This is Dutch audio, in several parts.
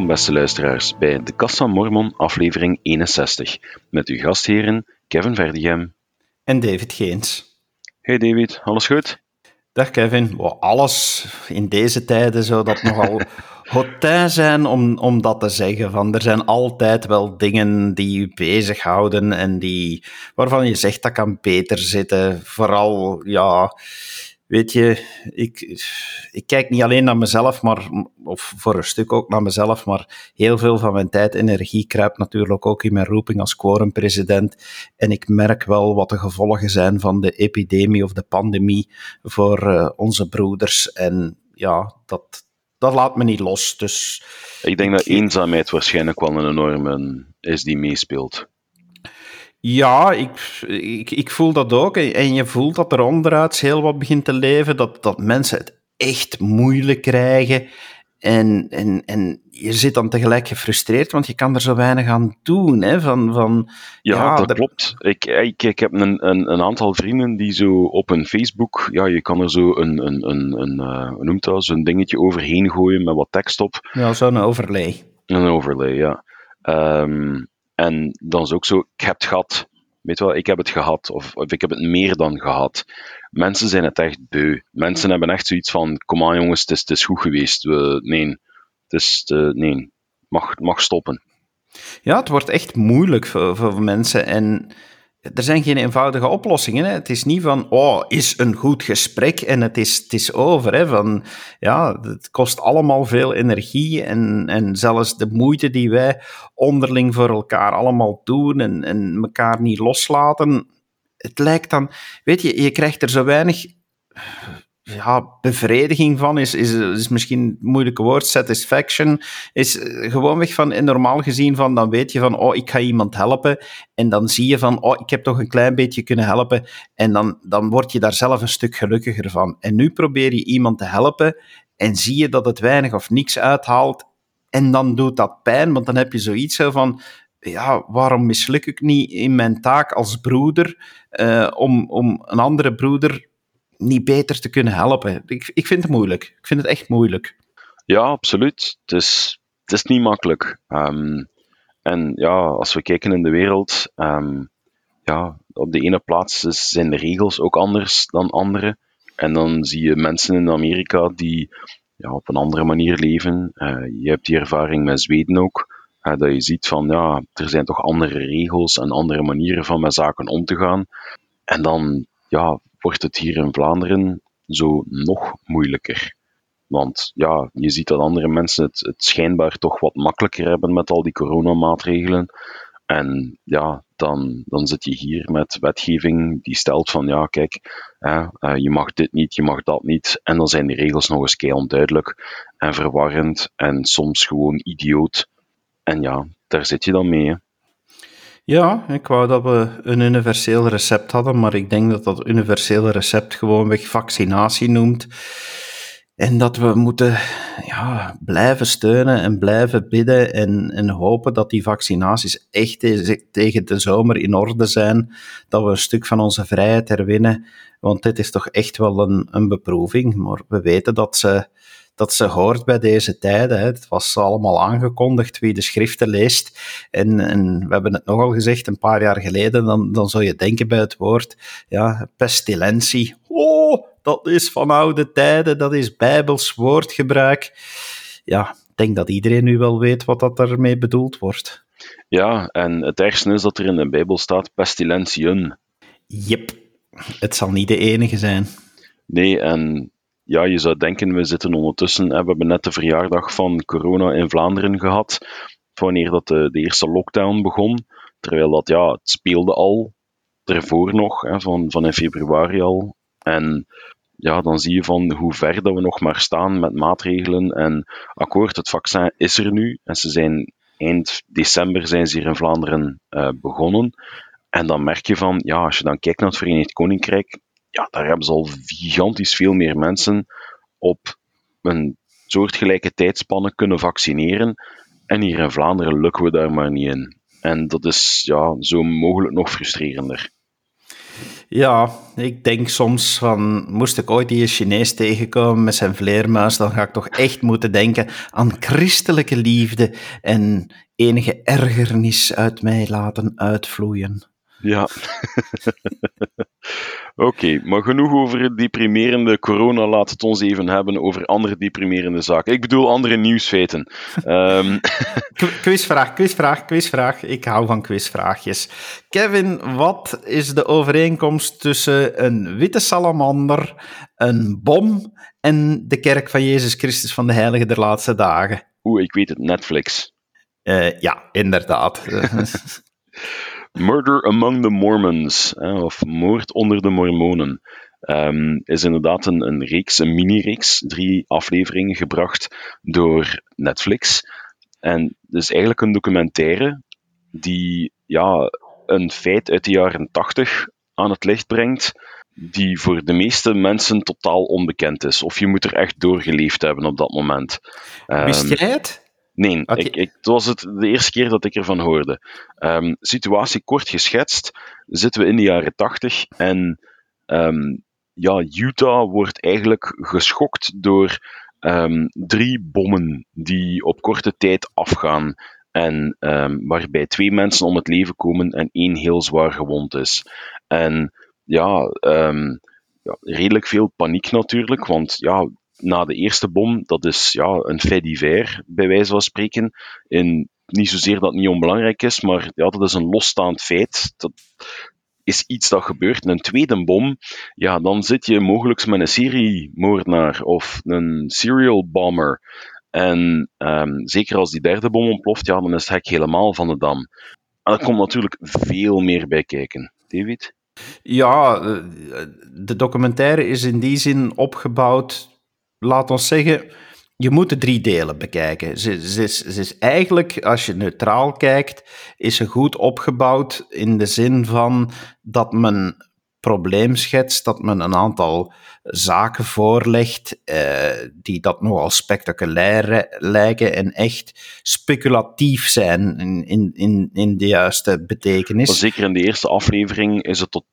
Welkom beste luisteraars bij de Kassa Mormon aflevering 61 met uw gastheren Kevin Verdigem en David Geens. Hey David, alles goed? Dag Kevin. alles in deze tijden zou dat nogal hotijn zijn om, om dat te zeggen. Van, er zijn altijd wel dingen die je bezighouden en die, waarvan je zegt dat kan beter zitten. Vooral, ja, weet je, ik, ik kijk niet alleen naar mezelf, maar, of voor een stuk ook naar mezelf, maar heel veel van mijn tijd en energie kruipt natuurlijk ook in mijn roeping als quorumpresident. En ik merk wel wat de gevolgen zijn van de epidemie of de pandemie voor uh, onze broeders. En ja, dat, dat laat me niet los. Dus ik denk dat eenzaamheid waarschijnlijk wel een enorme is die meespeelt. Ja, ik, ik, ik voel dat ook. En je voelt dat er onderuit heel wat begint te leven, dat, dat mensen het echt moeilijk krijgen. En, en, en je zit dan tegelijk gefrustreerd, want je kan er zo weinig aan doen. Hè? Van, van, ja, dat klopt. Ik, ik, ik heb een, een, een, aantal vrienden die zo op een Facebook, ja, je kan er zo een, een, een, een uh, noemt dat, zo'n dingetje overheen gooien met wat tekst op. Ja, zo'n overlay. Een overlay, ja. Um, en dan is ook zo, ik heb het gehad. Weet wel, ik heb het gehad. Of, of ik heb het meer dan gehad. Mensen zijn het echt beu. Mensen hebben echt zoiets van, kom aan jongens, het is, het is goed geweest. We, nee, het is, uh, nee, mag, mag stoppen. Ja, het wordt echt moeilijk voor, voor mensen. En er zijn geen eenvoudige oplossingen. Hè. Het is niet van, oh, is een goed gesprek en het is, het is over. Hè. Van, ja, het kost allemaal veel energie en, en zelfs de moeite die wij onderling voor elkaar allemaal doen en, en elkaar niet loslaten. Het lijkt dan, weet je, je krijgt er zo weinig ja, bevrediging van is, is, is misschien een moeilijke woord. Satisfaction is eh, gewoonweg van, en normaal gezien van, dan weet je van, oh, ik ga iemand helpen. En dan zie je van, oh, ik heb toch een klein beetje kunnen helpen. En dan, dan word je daar zelf een stuk gelukkiger van. En nu probeer je iemand te helpen en zie je dat het weinig of niks uithaalt. En dan doet dat pijn, want dan heb je zoiets van, ja, waarom misluk ik niet in mijn taak als broeder uh, om, om een andere broeder niet beter te kunnen helpen. Ik, ik vind het moeilijk. Ik vind het echt moeilijk. Ja, absoluut. Het is, het is niet makkelijk. Um, en ja, als we kijken in de wereld, um, ja, op de ene plaats zijn de regels ook anders dan andere. En dan zie je mensen in Amerika die ja, op een andere manier leven. Uh, je hebt die ervaring met Zweden ook. Uh, dat je ziet van ja, er zijn toch andere regels en andere manieren van met zaken om te gaan. En dan ja, wordt het hier in Vlaanderen zo nog moeilijker. Want ja, je ziet dat andere mensen het, schijnbaar toch wat makkelijker hebben met al die coronamaatregelen. En ja, dan, dan zit je hier met wetgeving die stelt van ja, kijk, hè, eh, je mag dit niet, je mag dat niet. En dan zijn die regels nog eens kei onduidelijk en verwarrend en soms gewoon idioot. En ja, daar zit je dan mee. Ja, ik wou dat we een universeel recept hadden, maar ik denk dat dat universele recept gewoonweg vaccinatie noemt. En dat we moeten ja, blijven steunen en blijven bidden en, en hopen dat die vaccinaties echt tegen de zomer in orde zijn. Dat we een stuk van onze vrijheid herwinnen. Want dit is toch echt wel een, een beproeving. Maar we weten dat ze dat ze hoort bij deze tijden. Hè. Het was allemaal aangekondigd wie de schriften leest. En, en we hebben het nogal gezegd een paar jaar geleden, dan, dan zou je denken bij het woord ja, pestilentie. Oh, dat is van oude tijden, dat is bijbels woordgebruik. Ja, ik denk dat iedereen nu wel weet wat dat ermee bedoeld wordt. Ja, en het ergste is dat er in de Bijbel staat pestilentiën. Yep, het zal niet de enige zijn. Nee, en ja, je zou denken, we zitten ondertussen, we hebben net de verjaardag van corona in Vlaanderen gehad, wanneer dat de, eerste lockdown begon, terwijl dat, ja, het speelde al, ervoor nog, hè, van, van in februari al. En ja, dan zie je van hoe ver dat we nog maar staan met maatregelen. En akkoord, het vaccin is er nu. En ze zijn eind december zijn ze hier in Vlaanderen uh, begonnen. En dan merk je van, ja, als je dan kijkt naar het Verenigd Koninkrijk, ja, daar hebben ze al gigantisch veel meer mensen op een soortgelijke tijdspanne kunnen vaccineren. En hier in Vlaanderen lukken we daar maar niet in. En dat is ja, zo mogelijk nog frustrerender. Ja, ik denk soms van, moest ik ooit die Chinees tegenkomen met zijn vleermuis, dan ga ik toch echt moeten denken aan christelijke liefde en enige ergernis uit mij laten uitvloeien. Ja. Oké, maar genoeg over deprimerende corona. Laat het ons even hebben over andere deprimerende zaken. Ik bedoel andere nieuwsfeiten. um... Quizvraag, quizvraag, quizvraag. Ik hou van quizvraagjes. Kevin, wat is de overeenkomst tussen een witte salamander, een bom en de kerk van Jezus Christus van de Heilige der Laatste Dagen? Oeh, ik weet het, Netflix. Uh, ja, inderdaad. Murder Among the Mormons, of Moord onder de Mormonen, um, is inderdaad een, een reeks, een mini-reeks, drie afleveringen gebracht door Netflix. En het is eigenlijk een documentaire die ja, een feit uit de jaren tachtig aan het licht brengt, die voor de meeste mensen totaal onbekend is. Of je moet er echt doorgeleefd hebben op dat moment. Wist ehm, jij het? Nee, ik, ik, het was het de eerste keer dat ik ervan hoorde. Um, situatie kort geschetst, zitten we in de jaren 80 en um, ja, Utah wordt eigenlijk geschokt door um, drie bommen die op korte tijd afgaan en waarbij twee mensen om het leven komen en één heel zwaar gewond is. En ja, ja, redelijk veel paniek natuurlijk, want ja, na de eerste bom, dat is ja, een fait divers, bij wijze van spreken. In, niet zozeer dat het niet onbelangrijk is, maar ja, dat is een losstaand feit. Dat is iets dat gebeurt. Een tweede bom, ja, dan zit je mogelijk met een seriemoordenaar of een serial bomber. En um, zeker als die derde bom ontploft, ja, dan is het hek helemaal van de dam. En er komt natuurlijk veel meer bij kijken. David? Ja, eh, de documentaire is in die zin opgebouwd laat ons zeggen, je moet de drie delen bekijken. Ze, is, is, eigenlijk, als je neutraal kijkt, is ze goed opgebouwd in de zin van dat men probleem schetst, dat men een aantal zaken voorlegt eh, die dat nogal spectaculair lijken en echt speculatief zijn in, in, in, in de juiste betekenis. Zeker in de eerste aflevering is het tot,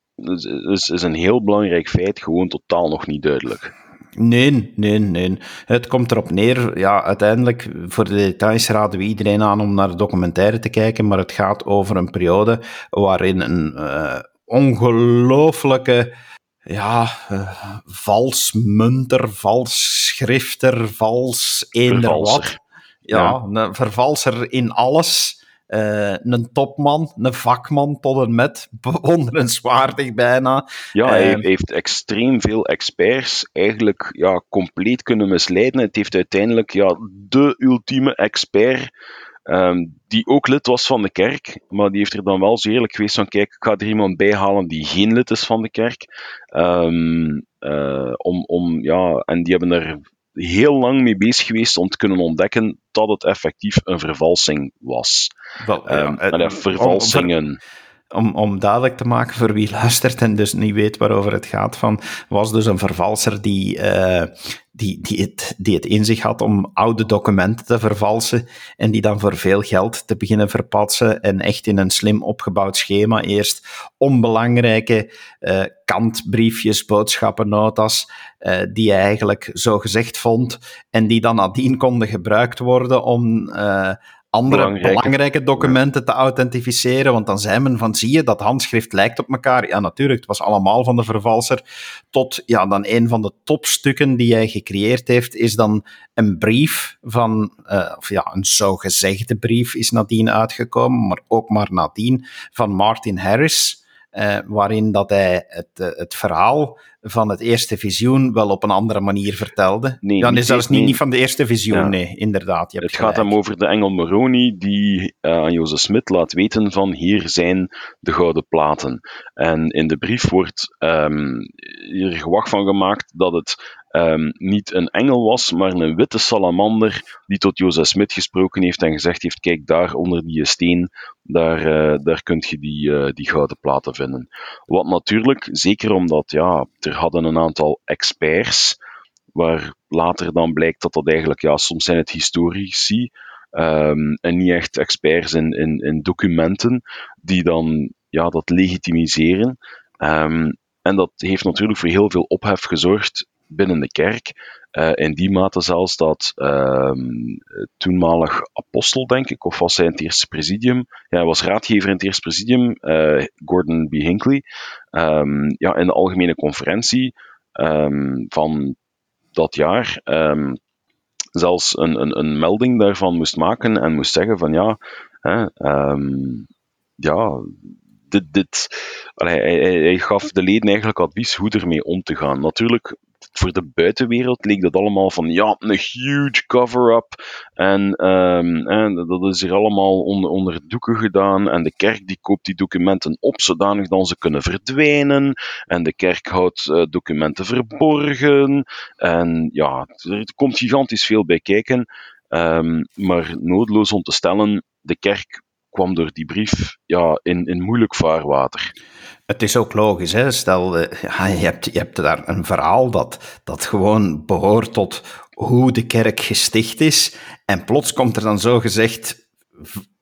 is, is een heel belangrijk feit gewoon totaal nog niet duidelijk. Nee, nee, nee. Het komt erop neer, ja, uiteindelijk, voor de details raden we iedereen aan om naar de documentaire te kijken, maar het gaat over een periode waarin een uh, ongelooflijke, ja, uh, vals munter, vals schrifter, vals eender wat. Ja, ja, een vervalser in alles uh, een topman, een vakman tot en met, bewonderenswaardig bijna. Ja, hij uh, heeft extreem veel experts eigenlijk ja, compleet kunnen misleiden. Het heeft uiteindelijk ja, de ultieme expert, um, die ook lid was van de kerk, maar die heeft er dan wel zo eerlijk geweest van, kijk, ik ga er iemand bij halen die geen lid is van de kerk. Um, uh, om, om, ja, en die hebben er heel lang mee bezig geweest om te kunnen ontdekken dat het effectief een vervalsing was. Wel, ja, um, vervalsingen. Om, om duidelijk te maken voor wie luistert en dus niet weet waarover het gaat, van, was dus een vervalser die, uh, die, die, het, die het in zich had om oude documenten te vervalsen en die dan voor veel geld te beginnen verpatsen en echt in een slim opgebouwd schema eerst onbelangrijke uh, kantbriefjes, boodschappennotas, uh, die hij eigenlijk zo gezegd vond en die dan nadien konden gebruikt worden om andere belangrijke, documenten te authentificeren. Want dan zei men van, zie je, dat handschrift lijkt op elkaar. Ja, natuurlijk, het was allemaal van de vervalser. Tot, ja, dan een van de topstukken die hij gecreëerd heeft, is dan een brief van, uh, of ja, een zogezegde brief is nadien uitgekomen, maar ook maar nadien, van Martin Harris. Uh, waarin dat hij het, uh, het verhaal van het eerste visioen wel op een andere manier vertelde. Nee, Dan is zelfs niet, niet van de eerste visioen, nee, inderdaad. het gaat hem over de engel Moroni die uh, aan Jozef Smit laat weten van hier zijn de gouden platen. En in de brief wordt um, hier gewacht van gemaakt dat het um, niet een engel was, maar een witte salamander die tot Jozef Smit gesproken heeft en gezegd heeft, kijk daar onder die steen, daar, uh, daar kun je die, uh, die gouden platen vinden. Wat natuurlijk, zeker omdat ja, er hadden een aantal experts, waar later dan blijkt dat dat eigenlijk, ja, soms zijn het historici, um, en niet echt experts in, in, in documenten, die dan ja, dat legitimiseren. Um, En dat heeft natuurlijk voor heel veel ophef gezorgd binnen de kerk. Uh, in die mate zelfs dat uh, toenmalig apostel, denk ik, of was hij in het eerste presidium? Ja, hij was raadgever in het eerste presidium, uh, Gordon B. Hinckley. Um, ja, in de algemene conferentie um, van dat jaar zelfs een, een, een, melding daarvan moest maken en moest zeggen van ja, hè, ja dit, dit, hij, hij, gaf de leden eigenlijk advies hoe ermee om te gaan. Natuurlijk, voor de buitenwereld leek dat allemaal van ja, een huge cover-up. En, um, en dat is hier allemaal onder, onder doeken gedaan. En de kerk die koopt die documenten op zodanig dat ze kunnen verdwijnen. En de kerk houdt uh, documenten verborgen. En ja, er komt gigantisch veel bij kijken. Um, maar noodloos om te stellen, de kerk kwam door die brief ja, in, in moeilijk vaarwater. Het is ook logisch, hè? stel, ja, je, hebt, je hebt daar een verhaal dat, dat gewoon behoort tot hoe de kerk gesticht is, en plots komt er dan zo gezegd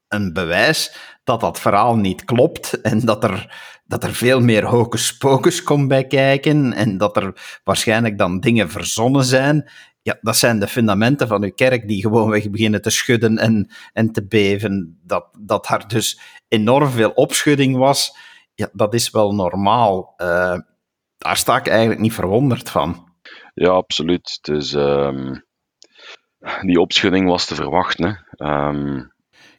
een bewijs dat dat verhaal niet klopt en dat er, dat er veel meer hocus pocus komt bij kijken en dat er waarschijnlijk dan dingen verzonnen zijn ja, dat zijn de fundamenten van uw kerk die gewoonweg beginnen te schudden en, en te beven. Dat, dat daar dus enorm veel opschudding was, ja, dat is wel normaal. Uh, daar sta ik eigenlijk niet verwonderd van. Ja, absoluut. Dus die opschudding was te verwachten. Um,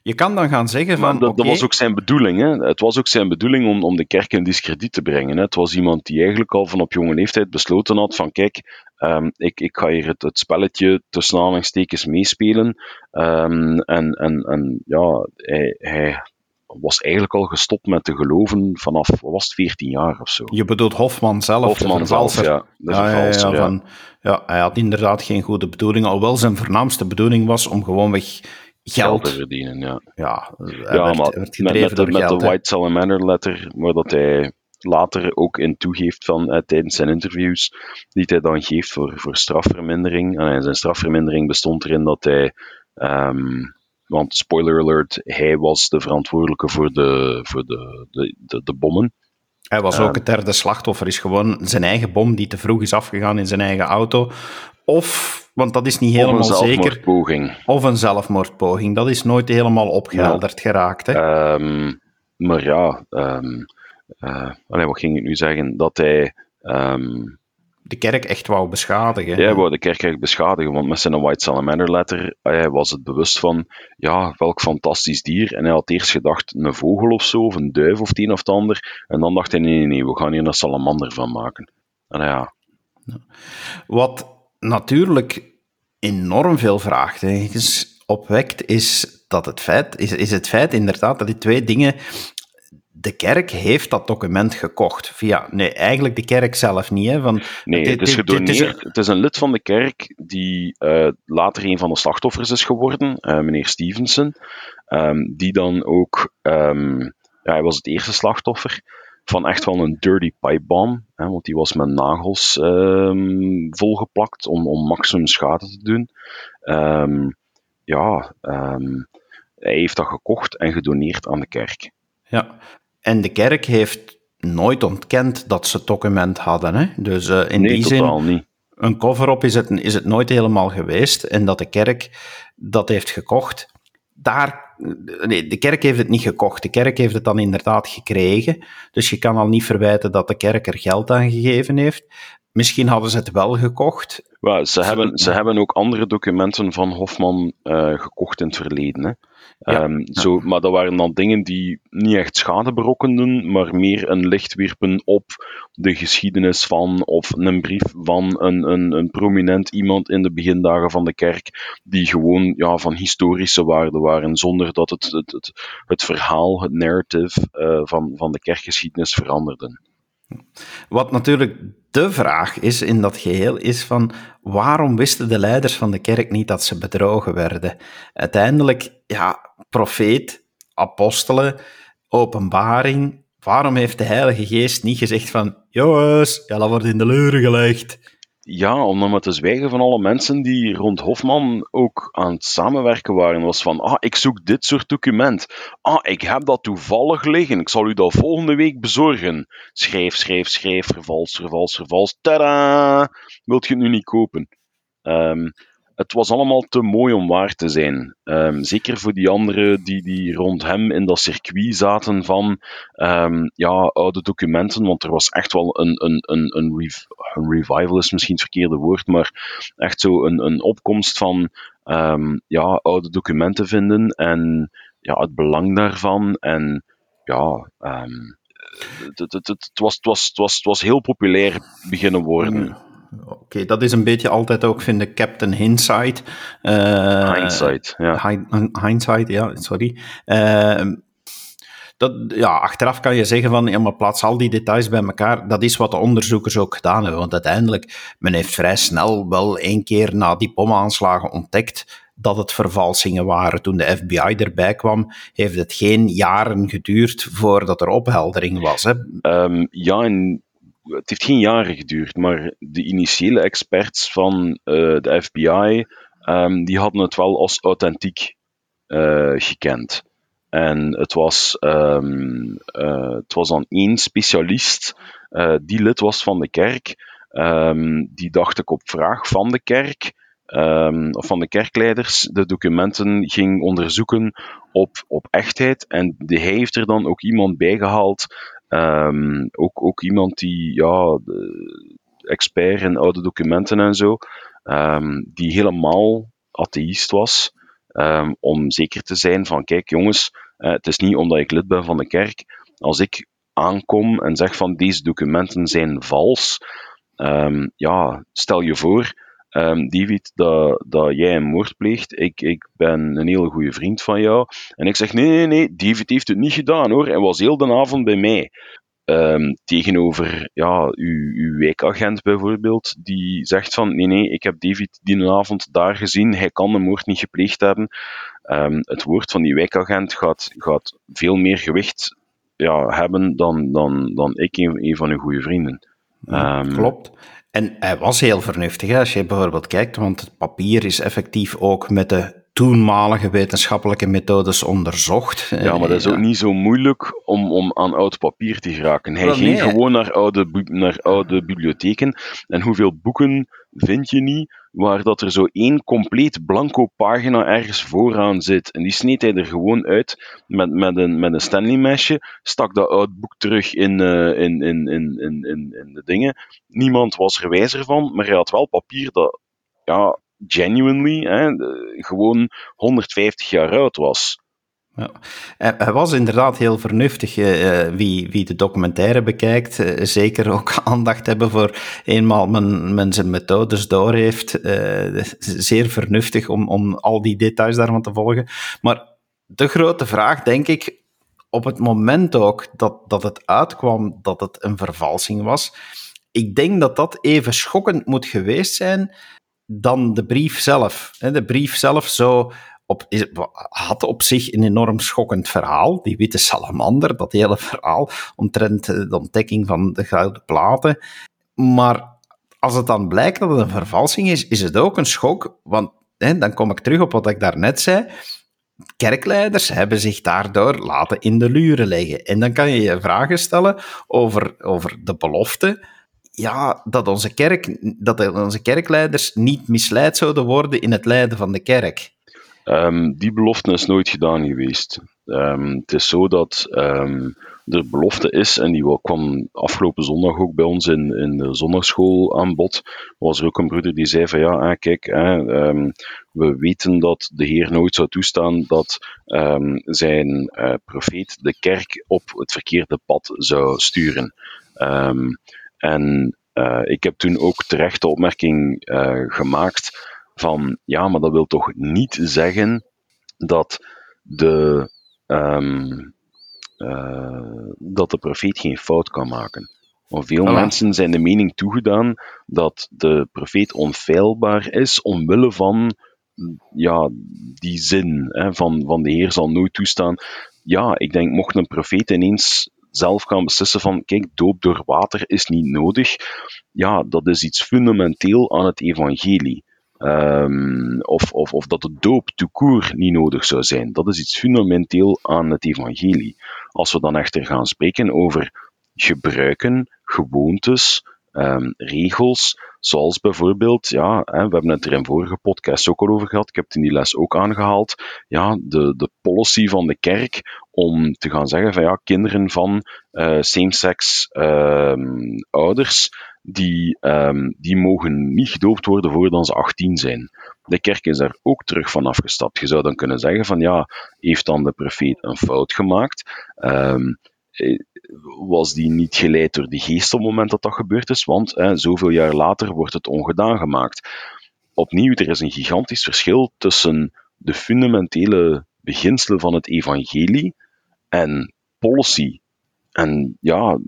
je kan dan gaan zeggen van... Dat, dat, was ook zijn bedoeling. Hè. Het was ook zijn bedoeling om, om de kerk in discrediet te brengen. Hè. Het was iemand die eigenlijk al van op jonge leeftijd besloten had van kijk, um, ik, ik ga hier het, het spelletje tussen aanhalingstekens meespelen. Um, en, en, en ja, hij, hij was eigenlijk al gestopt met te geloven vanaf, was het, 14 jaar of zo. Je bedoelt Hofman zelf, Hofman zelf, ja. Ja, ja, ja, van, ja, hij had inderdaad geen goede bedoeling, alhoewel zijn voornaamste bedoeling was om gewoonweg geld, te verdienen. Ja, ja, ja maar met, met, de, met de White Salamander letter, waar dat hij later ook in toegeeft van, eh, tijdens zijn interviews, die hij dan geeft voor, voor strafvermindering. En zijn strafvermindering bestond erin dat hij, um, want spoiler alert, hij was de verantwoordelijke voor de, voor de, de, de, de bommen. Hij was ook ehm, het derde slachtoffer, is gewoon zijn eigen bom die te vroeg is afgegaan in zijn eigen auto. Of want dat is niet helemaal of een zelfmoordpoging. Of een zelfmoordpoging. Dat is nooit helemaal opgehelderd geraakt. Hè? Um, maar ja, um, uh, wat ging ik nu zeggen? Dat hij. Um, de kerk echt wou beschadigen. Ja, hij wou de kerk echt beschadigen, want met zijn White Salamander letter hij was het bewust van, ja, welk fantastisch dier. En hij had eerst gedacht, een vogel of zo, of een duif of het een of het ander. En dan dacht hij, nee, nee, nee, we gaan hier een salamander van maken. En ja. Wat natuurlijk enorm veel vraagtekens opwekt, is, dat het feit, is, is het feit inderdaad dat die twee dingen. De kerk heeft dat document gekocht. Via, nee, eigenlijk de kerk zelf niet. Hè, van, nee, het is gedoneerd. Het is een lid van de kerk die uh, later een van de slachtoffers is geworden, uh, meneer Stevenson. Um, die dan ook. Um, ja, hij was het eerste slachtoffer van echt wel een dirty pipe bomb. Hè, want die was met nagels um, volgeplakt om, om maximum schade te doen. Um, ja, um, hij heeft dat gekocht en gedoneerd aan de kerk. Ja, en de kerk heeft nooit ontkend dat ze het document hadden. Hè? Dus uh, in nee, die totaal zin, niet. een cover-up is het, is het nooit helemaal geweest. En dat de kerk dat heeft gekocht, daar nee, de kerk heeft het niet gekocht. De kerk heeft het dan inderdaad gekregen. Dus je kan al niet verwijten dat de kerk er geld aan gegeven heeft. Misschien hadden ze het wel gekocht. ze, hebben, ze hebben ook andere documenten van Hofman uh, gekocht in het verleden. Hè? Ja, um, ja. Zo, maar dat waren dan dingen die niet echt schade berokkenden, maar meer een licht wierpen op de geschiedenis van, of een brief van een, een, een prominent iemand in de begindagen van de kerk, die gewoon ja, van historische waarde waren, zonder dat het, het, het, het verhaal, het narrative uh, van, van de kerkgeschiedenis veranderde. Wat natuurlijk de vraag is in dat geheel, is van waarom wisten de leiders van de kerk niet dat ze bedrogen werden? Uiteindelijk, ja, profeet, apostelen, openbaring. Waarom heeft de Heilige Geest niet gezegd van, jongens, ja, dat wordt in de leuren gelegd? Ja, om dan maar te zwijgen van alle mensen die rond Hofman ook aan het samenwerken waren, was van, ah, ik zoek dit soort document. Ah, ik heb dat toevallig liggen. Ik zal u dat volgende week bezorgen. Schrijf, schrijf, schrijf, vervals, vervals, vervals. Tada! Wilt je het nu niet kopen? Um, het was allemaal te mooi om waar te zijn. Um, zeker voor die anderen die, die rond hem in dat circuit zaten van um, ja, oude documenten, want er was echt wel een, een, een, een, rev een revival, is misschien het verkeerde woord, maar echt zo een, een opkomst van um, ja, oude documenten vinden en ja, het belang daarvan. En ja, het, het, het, was, het, was, het, was, het was heel populair beginnen worden. Oké, dat is een beetje altijd ook, vind ik, Captain Hindsight. Uh, hindsight, ja. Hindsight, ja, sorry. Uh, dat, ja, achteraf kan je zeggen van, ja, maar plaats al die details bij elkaar. Dat is wat de onderzoekers ook gedaan hebben. Want uiteindelijk, men heeft vrij snel wel één keer na die bomaanslagen ontdekt dat het vervalsingen waren. Toen de FBI erbij kwam, heeft het geen jaren geduurd voordat er opheldering was. Hè? Um, ja, en het heeft geen jaren geduurd, maar de initiële experts van uh, de FBI, um, die hadden het wel als authentiek uh, gekend. En het was, um, uh, het was dan één specialist die lid was van de kerk, um, die dacht ik op vraag van de kerk, of van de kerkleiders, de documenten ging onderzoeken op, op echtheid. En hij heeft er dan ook iemand bijgehaald Um, ook, ook iemand die, ja, expert in oude documenten en zo, um, die helemaal atheïst was, um, om zeker te zijn van, kijk jongens, uh, het is niet omdat ik lid ben van de kerk, als ik aankom en zeg van deze documenten zijn vals, ja, stel je voor, um, David, dat, dat jij een moord pleegt. Ik, ik ben een hele goede vriend van jou. En ik zeg, nee, nee, nee, David heeft het niet gedaan hoor. Hij was heel de avond bij mij. Um, tegenover ja, uw, uw wijkagent bijvoorbeeld, die zegt van nee, nee, ik heb David die avond daar gezien, hij kan de moord niet gepleegd hebben. Um, het woord van die wijkagent gaat, gaat veel meer gewicht ja, hebben dan, dan, dan ik, een, een van uw goede vrienden. Um, Klopt. En hij was heel vernuftig, hè? als je bijvoorbeeld kijkt, want het papier is effectief ook met de toenmalige wetenschappelijke methodes onderzocht. Ja, maar dat is ook niet zo moeilijk om, om aan oud papier te geraken. Hij ging gewoon naar oude, naar oude bibliotheken. En hoeveel boeken vind je niet waar dat er zo één compleet blanco pagina ergens vooraan zit. En die sneed hij er gewoon uit met, met een, met een Stanley-mesje, stak dat oud boek terug in, uh, in, in, in, in, in, de dingen. Niemand was er wijzer van, maar hij had wel papier dat ja, genuinely gewoon 150 jaar oud was. Ja. Hij was inderdaad heel vernuftig. Uh, wie, wie de documentaire bekijkt, uh, zeker ook aandacht hebben voor eenmaal men, men zijn methodes door heeft. Zeer vernuftig om, om al die details daarvan te volgen. Maar de grote vraag, denk ik, op het moment ook dat, dat het uitkwam dat het een vervalsing was, ik denk dat dat even schokkend moet geweest zijn dan de brief zelf. De brief zelf zo op, had op zich een enorm schokkend verhaal. Die witte salamander, dat hele verhaal omtrent eh, de ontdekking van de gouden platen. Maar als het dan blijkt dat het een vervalsing is, is het ook een schok. Want hè, dan kom ik terug op wat ik daarnet zei. Kerkleiders hebben zich daardoor laten in de luren leggen. En dan kan je je vragen stellen over, over de belofte ja, dat, onze kerk, dat onze kerkleiders niet misleid zouden worden in het leiden van de kerk. Um, die belofte is nooit gedaan geweest. Um, het is zo dat um, er belofte is, en die kwam afgelopen zondag ook bij ons in, in de zondagschool aan bod. Was er ook een broeder die zei van ja, ah, kijk, we weten dat de Heer nooit zou toestaan dat zijn uh, profeet de kerk op het verkeerde pad zou sturen. En uh, ik heb toen ook terecht de opmerking uh, gemaakt van ja, maar dat wil toch niet zeggen dat de, um, uh, dat de profeet geen fout kan maken. Want veel mensen zijn de mening toegedaan dat de profeet onfeilbaar is omwille van ja, die zin hè, van, van de Heer zal nooit toestaan. Ja, ik denk, mocht een profeet ineens zelf gaan beslissen van, kijk, doop door water is niet nodig. Ja, dat is iets fundamenteel aan het evangelie. Um, of, of, of dat de doop to court niet nodig zou zijn. Dat is iets fundamenteel aan het evangelie. Als we dan echter gaan spreken over gebruiken, gewoontes, um, regels, zoals bijvoorbeeld, ja, hè, we hebben het er in vorige podcast ook al over gehad, ik heb het in die les ook aangehaald, ja, de, de policy van de kerk om te gaan zeggen van ja, kinderen van uh, same-sex um, ouders, die, um, die mogen niet gedoopt worden voordat ze 18 zijn. De kerk is daar ook terug van afgestapt. Je zou dan kunnen zeggen van ja, heeft dan de profeet een fout gemaakt? Was die niet geleid door de geest op het moment dat dat gebeurd is? Want hè, zoveel jaar later wordt het ongedaan gemaakt. Opnieuw, er is een gigantisch verschil tussen de fundamentele beginselen van het evangelie en policy. En ja,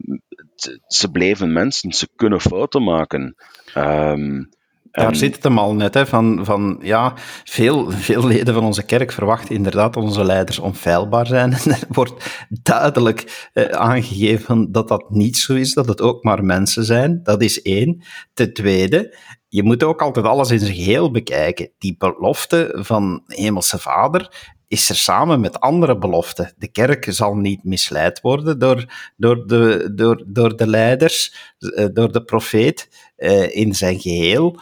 ze blijven mensen, ze kunnen fouten maken. Um, daar zit het hem al net, hè, van, van ja, veel, veel leden van onze kerk verwachten inderdaad dat onze leiders onfeilbaar zijn. En er wordt duidelijk eh, aangegeven dat dat niet zo is, dat het ook maar mensen zijn. Dat is één. Ten tweede, je moet ook altijd alles in zijn geheel bekijken. Die belofte van Hemelse Vader is er samen met andere beloften. De kerk zal niet misleid worden door, door, de, door, door de leiders, eh, door de profeet eh, in zijn geheel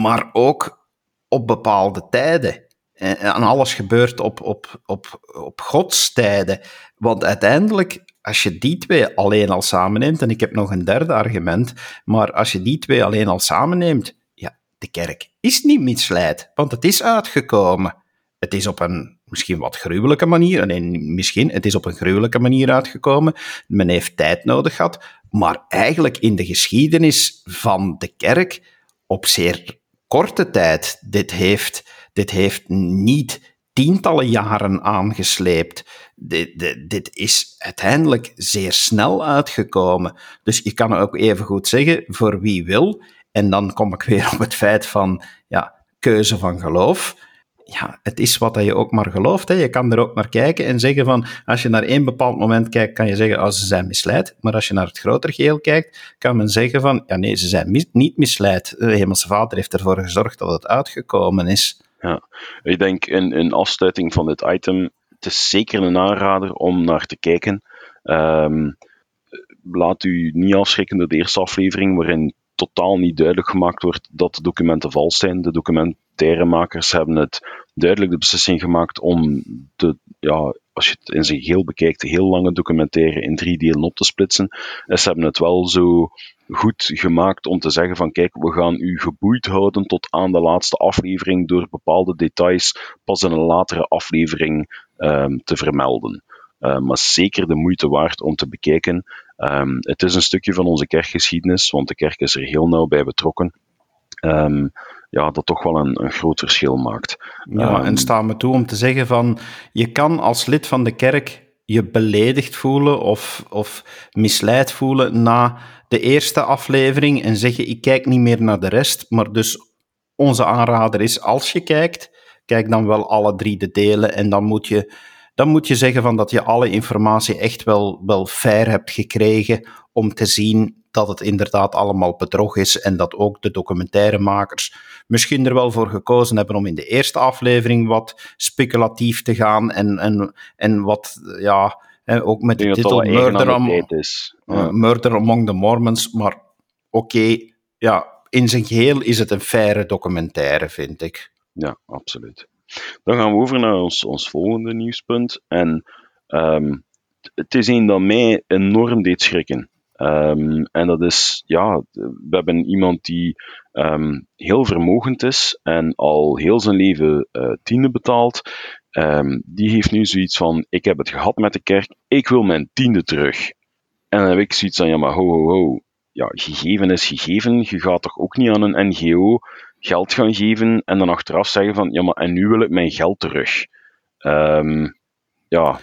maar ook op bepaalde tijden. En alles gebeurt op, op, op, op Gods tijden. Want uiteindelijk, als je die twee alleen al samenneemt, en ik heb nog een derde argument, maar als je die twee alleen al samenneemt, ja, de kerk is niet misleid, want het is uitgekomen. Het is op een misschien wat gruwelijke manier, nee, misschien, het is op een gruwelijke manier uitgekomen. Men heeft tijd nodig gehad, maar eigenlijk in de geschiedenis van de kerk op zeer korte tijd. Dit heeft, dit heeft niet tientallen jaren aangesleept. Dit, dit, dit, is uiteindelijk zeer snel uitgekomen. Dus je kan ook even goed zeggen, voor wie wil. En dan kom ik weer op het feit van ja, keuze van geloof ja, het is wat je ook maar gelooft. Hè. Je kan er ook naar kijken en zeggen van, als je naar één bepaald moment kijkt, kan je zeggen, oh, ze zijn misleid. Maar als je naar het groter geheel kijkt, kan men zeggen van, ja nee, ze zijn niet misleid. De Hemelse Vader heeft ervoor gezorgd dat het uitgekomen is. Ja, ik denk in afsluiting van dit item, het is zeker een aanrader om naar te kijken. Um, laat u niet afschrikken door de eerste aflevering, waarin totaal niet duidelijk gemaakt wordt dat de documenten vals zijn. De documentairemakers hebben het duidelijk de beslissing gemaakt om de, ja, als je het in zijn geheel bekijkt, de heel lange documentaire in drie delen op te splitsen. En ze hebben het wel zo goed gemaakt om te zeggen van kijk, we gaan u geboeid houden tot aan de laatste aflevering door bepaalde details pas in een latere aflevering um, te vermelden. Uh, maar zeker de moeite waard om te bekijken. Um, het is een stukje van onze kerkgeschiedenis, want de kerk is er heel nauw bij betrokken. Um, ja, dat toch wel een, een groot verschil maakt. Ja, en ehm, sta me toe om te zeggen van, je kan als lid van de kerk je beledigd voelen of, of misleid voelen na de eerste aflevering en zeggen, ik kijk niet meer naar de rest, maar dus onze aanrader is, als je kijkt, kijk dan wel alle drie de delen en dan moet je dan moet je zeggen van dat je alle informatie echt wel, wel fair hebt gekregen om te zien dat het inderdaad allemaal bedrog is en dat ook de documentairemakers misschien er wel voor gekozen hebben om in de eerste aflevering wat speculatief te gaan en, en, en wat, ja, ook met de titel Murder. Ja. Murder Among the Mormons, maar oké, ja, in zijn geheel is het een faire documentaire, vind ik. Ja, absoluut. Dan gaan we over naar ons, ons volgende nieuwspunt. En um, het is een dat mij enorm deed schrikken. Um, en dat is, ja, we hebben iemand die um, heel vermogend is en al heel zijn leven uh, tiende betaalt. Um, die heeft nu zoiets van: Ik heb het gehad met de kerk, ik wil mijn tiende terug. En dan heb ik zoiets van: Ja, maar ho, ho, ho. Ja, gegeven is gegeven. Je gaat toch ook niet aan een NGO geld gaan geven en dan achteraf zeggen van, ja maar en nu wil ik mijn geld terug. Um, ja,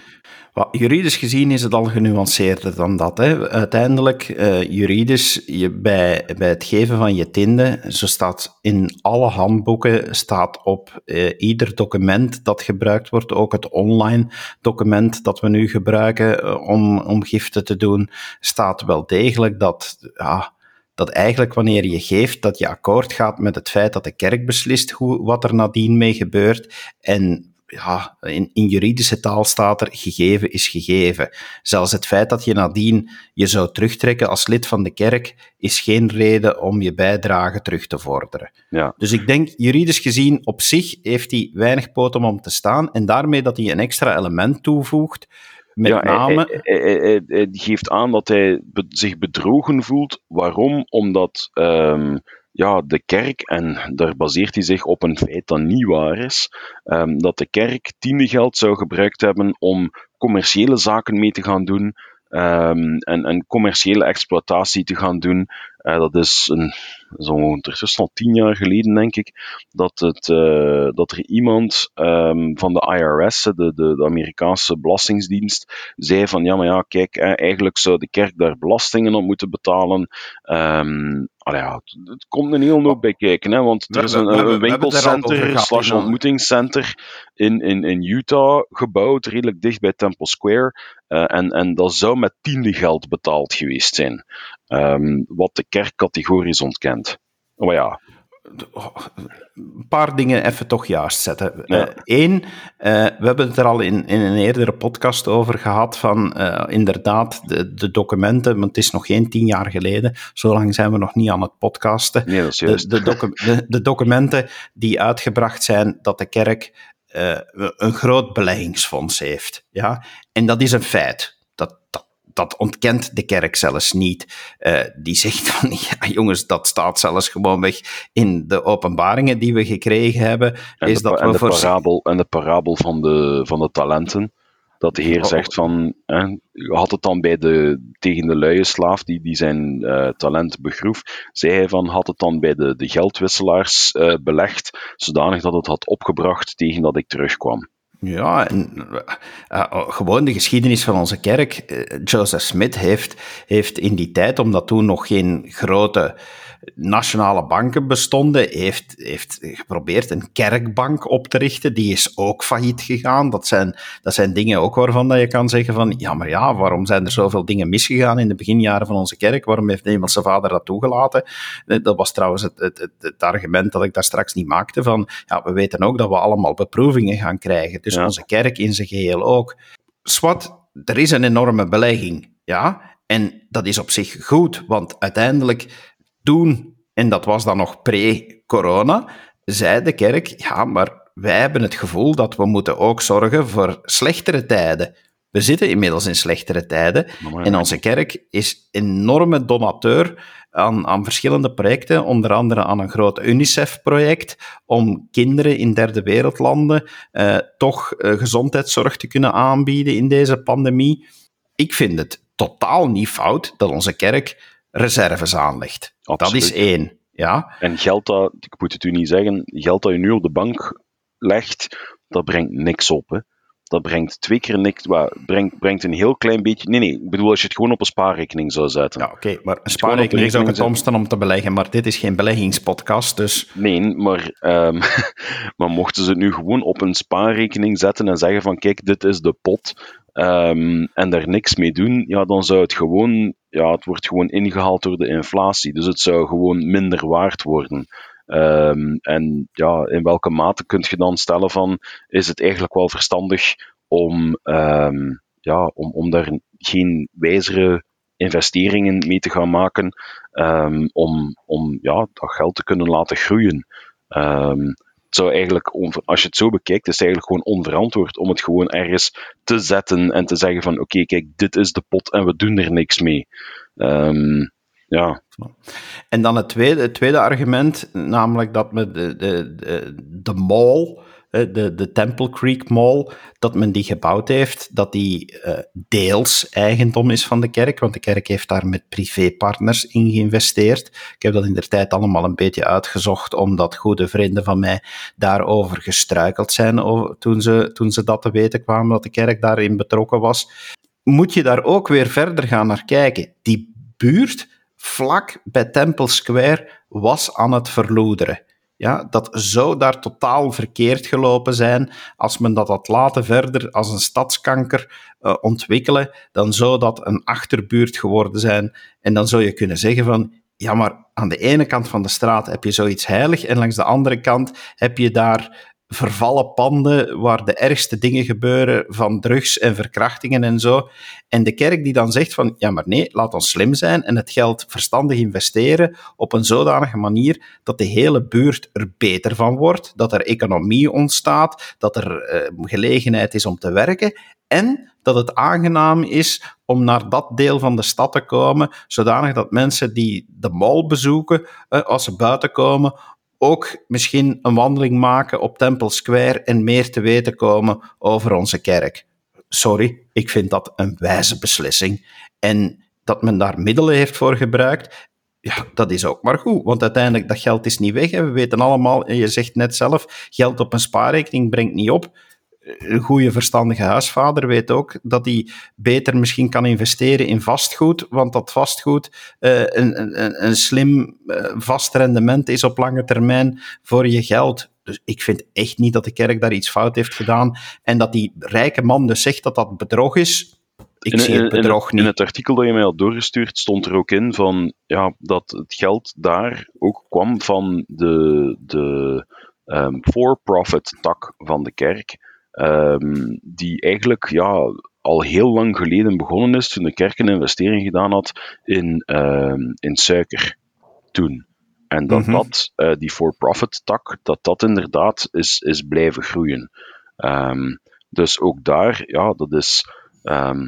Juridisch gezien is het al genuanceerder dan dat. Hè. Uiteindelijk, uh, juridisch, je, bij, bij het geven van je tinde, zo staat in alle handboeken, staat op uh, ieder document dat gebruikt wordt, ook het online document dat we nu gebruiken uh, om, om giften te doen, staat wel degelijk dat, ja, dat eigenlijk wanneer je geeft, dat je akkoord gaat met het feit dat de kerk beslist hoe, wat er nadien mee gebeurt en ja, in, in, juridische taal staat er gegeven is gegeven. Zelfs het feit dat je nadien je zou terugtrekken als lid van de kerk is geen reden om je bijdrage terug te vorderen. Ja. Dus ik denk, juridisch gezien, op zich heeft hij weinig poten om te staan en daarmee dat hij een extra element toevoegt, met ja, name... Hij, hij, hij, hij, geeft aan dat hij zich bedrogen voelt. Waarom? Omdat... Um, ja, de kerk, en daar baseert hij zich op een feit dat niet waar is, um, dat de kerk geld zou gebruikt hebben om commerciële zaken mee te gaan doen um, en, en commerciële exploitatie te gaan doen. Uh, dat is een, zo al tien jaar geleden, denk ik, dat, het, uh, dat er iemand um, van de IRS, de, de, de, Amerikaanse Belastingsdienst, zei van ja, maar ja, kijk, eigenlijk zou de kerk daar belastingen op moeten betalen. Allee, ja, het, het, komt een heel hoop bij kijken, hè, want er is een, een winkelcenter slash ontmoetingscenter in, in, in Utah gebouwd, redelijk dicht bij Temple Square. Uh, en, en dat zou met tiende geld betaald geweest zijn. Um, wat de kerk categorisch ontkent. Maar ja, een paar dingen even toch juist zetten. Eén, ja. uh, uh, we hebben het er al in, in een eerdere podcast over gehad van uh, inderdaad de, de, documenten, want het is nog geen tien jaar geleden, zo lang zijn we nog niet aan het podcasten. Nee, dat is juist. De, de, docu de, de documenten die uitgebracht zijn dat de kerk een groot beleggingsfonds heeft. Ja? En dat is een feit. Dat, dat dat ontkent de kerk zelfs niet. Uh, die zegt van, ja jongens, dat staat zelfs gewoon weg in de openbaringen die we gekregen hebben. En is de, dat en, we de voor... parabel, en de parabel van de, van de talenten. Dat de Heer zegt van, hè, had het dan bij de, tegen de luie slaaf die, die zijn uh, talent begroef, zei hij van, had het dan bij de, de geldwisselaars uh, belegd, zodanig dat het had opgebracht tegen dat ik terugkwam. Ja, en uh, gewoon de geschiedenis van onze kerk. Uh, Joseph Smith heeft, heeft in die tijd, omdat toen nog geen grote nationale banken bestonden, heeft, heeft geprobeerd een kerkbank op te richten. Die is ook failliet gegaan. Dat zijn, dat zijn dingen ook waarvan dat je kan zeggen van, ja, maar ja, waarom zijn er zoveel dingen misgegaan in de beginjaren van onze kerk? Waarom heeft de Hemelse Vader dat toegelaten? Dat was trouwens het, het, het, het, argument dat ik daar straks niet maakte van, ja, we weten ook dat we allemaal beproevingen gaan krijgen. Dus ja. onze kerk in zijn geheel ook. Swat, er is een enorme belegging, ja, en dat is op zich goed, want uiteindelijk toen, en dat was dan nog pre-corona, zei de kerk, ja, maar wij hebben het gevoel dat we moeten ook zorgen voor slechtere tijden. We zitten inmiddels in slechtere tijden en onze kerk is enorme donateur aan, aan verschillende projecten, onder andere aan een groot UNICEF-project om kinderen in derde wereldlanden eh, toch eh, gezondheidszorg te kunnen aanbieden in deze pandemie. Ik vind het totaal niet fout dat onze kerk reserves aanlegt. Absoluut. Dat is één. Ja. En geld dat, ik moet het u niet zeggen, geld dat je nu op de bank legt, dat brengt niks op. Hè. Dat brengt twee keer niks, well, brengt, brengt een heel klein beetje. Nee, nee, ik bedoel als je het gewoon op een spaarrekening zou zetten. Ja, oké, okay, maar een spaarrekening is ook het domste om te beleggen, maar dit is geen beleggingspodcast, dus. Nee, maar, um, maar mochten ze het nu gewoon op een spaarrekening zetten en zeggen van kijk, dit is de pot, um, en daar niks mee doen, ja, dan zou het gewoon, ja, het wordt gewoon ingehaald door de inflatie. Dus het zou gewoon minder waard worden. Um, en ja, in welke mate kun je dan stellen van, is het eigenlijk wel verstandig om, um, ja, om, om daar geen wijzere investeringen mee te gaan maken, um, om, om ja, dat geld te kunnen laten groeien. het zou eigenlijk, als je het zo bekijkt, is het eigenlijk gewoon onverantwoord om het gewoon ergens te zetten en te zeggen van, oké, kijk, dit is de pot en we doen er niks mee. Ja. En dan het tweede, het tweede argument, namelijk dat we de, de, de, mall de, de Temple Creek Mall, dat men die gebouwd heeft, dat die uh, deels eigendom is van de kerk, want de kerk heeft daar met privépartners in geïnvesteerd. Ik heb dat in de tijd allemaal een beetje uitgezocht, omdat goede vrienden van mij daarover gestruikeld zijn over, toen, ze, toen ze dat te weten kwamen, dat de kerk daarin betrokken was. Moet je daar ook weer verder gaan naar kijken. Die buurt vlak bij Temple Square was aan het verloederen. Ja, dat zou daar totaal verkeerd gelopen zijn. Als men dat had laten verder als een stadskanker uh, ontwikkelen, dan zou dat een achterbuurt geworden zijn. En dan zou je kunnen zeggen van, ja, maar aan de ene kant van de straat heb je zoiets heilig en langs de andere kant heb je daar vervallen panden waar de ergste dingen gebeuren van drugs en verkrachtingen en zo. En de kerk die dan zegt van, ja maar nee, laat ons slim zijn en het geld verstandig investeren op een zodanige manier dat de hele buurt er beter van wordt, dat er economie ontstaat, dat er uh, gelegenheid is om te werken en dat het aangenaam is om naar dat deel van de stad te komen, zodanig dat mensen die de mall bezoeken, uh, als ze buiten komen, ook misschien een wandeling maken op Temple Square en meer te weten komen over onze kerk. Sorry, ik vind dat een wijze beslissing. En dat men daar middelen heeft voor gebruikt, ja, dat is ook maar goed. Want uiteindelijk, dat geld is niet weg. We weten allemaal, en je zegt net zelf, geld op een spaarrekening brengt niet op een goede verstandige huisvader weet ook dat hij beter misschien kan investeren in vastgoed, want dat vastgoed uh, een, een, een slim uh, vast rendement is op lange termijn voor je geld. Dus ik vind echt niet dat de kerk daar iets fout heeft gedaan. En dat die rijke man dus zegt dat dat bedrog is, ik in, zie het bedrog in, niet. In het artikel dat je mij had doorgestuurd stond er ook in van, ja, dat het geld daar ook kwam van de, de um, for-profit tak van de kerk. Um, die eigenlijk ja, al heel lang geleden begonnen is toen de kerk een investering gedaan had in, um, in suiker toen. En dat mm -hmm. dat, uh, die for-profit tak, dat dat inderdaad is, is blijven groeien. Um, dus ook daar, ja, dat is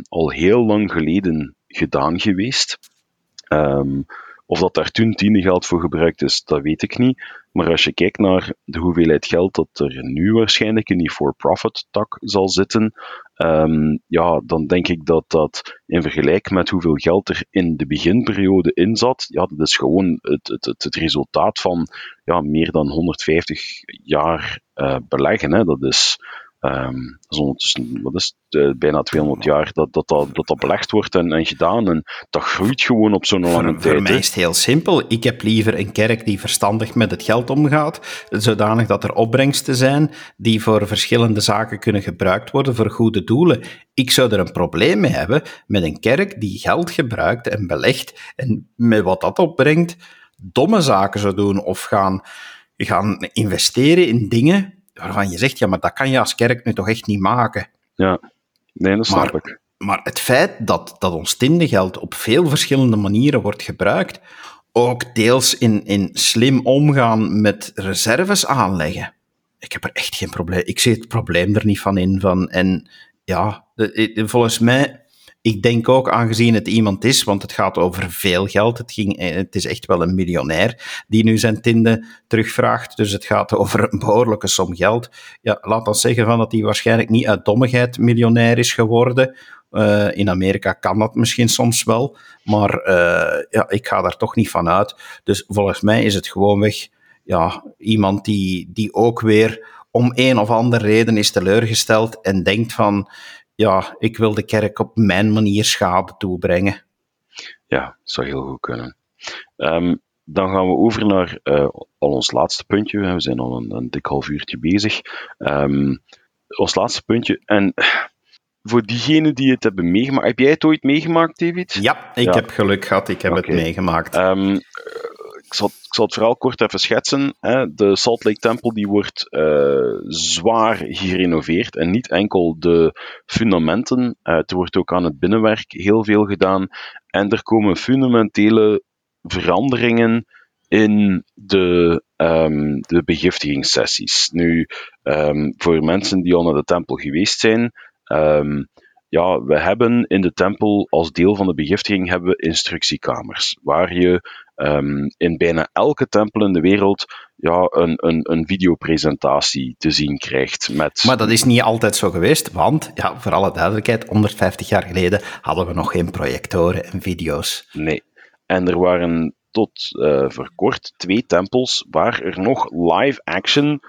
al heel lang geleden gedaan geweest. Of dat daar toen geld voor gebruikt is, dat weet ik niet. Maar als je kijkt naar de hoeveelheid geld dat er nu waarschijnlijk in die for-profit tak zal zitten, um, ja, dan denk ik dat dat in vergelijking met hoeveel geld er in de beginperiode in zat, ja, dat is gewoon het, het, het, resultaat van ja, meer dan 150 jaar uh, beleggen. Hè. Dat is Um, ondertussen, wat is het, uh, bijna 200 jaar dat dat, dat, dat, dat belegd wordt en, en gedaan. En dat groeit gewoon op zo'n lange tijd. Voor mij is het heel simpel. Ik heb liever een kerk die verstandig met het geld omgaat, zodanig dat er opbrengsten zijn die voor verschillende zaken kunnen gebruikt worden voor goede doelen. Ik zou er een probleem mee hebben met een kerk die geld gebruikt en belegt en met wat dat opbrengt domme zaken zou doen of gaan, gaan investeren in dingen waarvan je zegt, ja, maar dat kan je als kerk nu toch echt niet maken. Ja, nee, dat snap maar, ik. Maar het feit dat, dat ons tindegeld op veel verschillende manieren wordt gebruikt, ook deels in, in slim omgaan met reserves aanleggen, ik heb er echt geen probleem. Ik zie het probleem er niet van in. Van, en ja, de, volgens mij ik denk ook, aangezien het iemand is, want het gaat over veel geld, het, ging, eh, het is echt wel een miljonair die nu zijn tinde terugvraagt, dus het gaat over een behoorlijke som geld. Ja, laat ons zeggen van dat hij waarschijnlijk niet uit dommigheid miljonair is geworden. Uh, in Amerika kan dat misschien soms wel, maar uh, ja, ik ga daar toch niet van uit. Dus volgens mij is het gewoonweg ja, iemand die, die ook weer om een of andere reden is teleurgesteld en denkt van ja, ik wil de kerk op mijn manier schade toebrengen. Ja, zou heel goed kunnen. Um, dan gaan we over naar uh, al ons laatste puntje. We zijn al een, een dik half uurtje bezig. Um, ons laatste puntje. En voor diegenen die het hebben meegemaakt. Heb jij het ooit meegemaakt, David? Ja, ik ja. heb geluk gehad. Ik heb okay. het meegemaakt. Um, ik zal, ik zal het verhaal kort even schetsen. Hè. De Salt Lake Temple die wordt uh, zwaar gerenoveerd en niet enkel de fundamenten. Uh, er wordt ook aan het binnenwerk heel veel gedaan. En er komen fundamentele veranderingen in de, um, de begiftigingssessies. Nu, um, voor mensen die al naar de tempel geweest zijn, um, ja, we hebben in de tempel als deel van de begiftiging hebben we instructiekamers, waar je um, in bijna elke tempel in de wereld ja, een, een, een videopresentatie te zien krijgt. Met... Maar dat is niet altijd zo geweest, want, ja, voor alle duidelijkheid, 150 jaar geleden hadden we nog geen projectoren en video's. Nee. En er waren tot uh, voor kort twee tempels waar er nog live action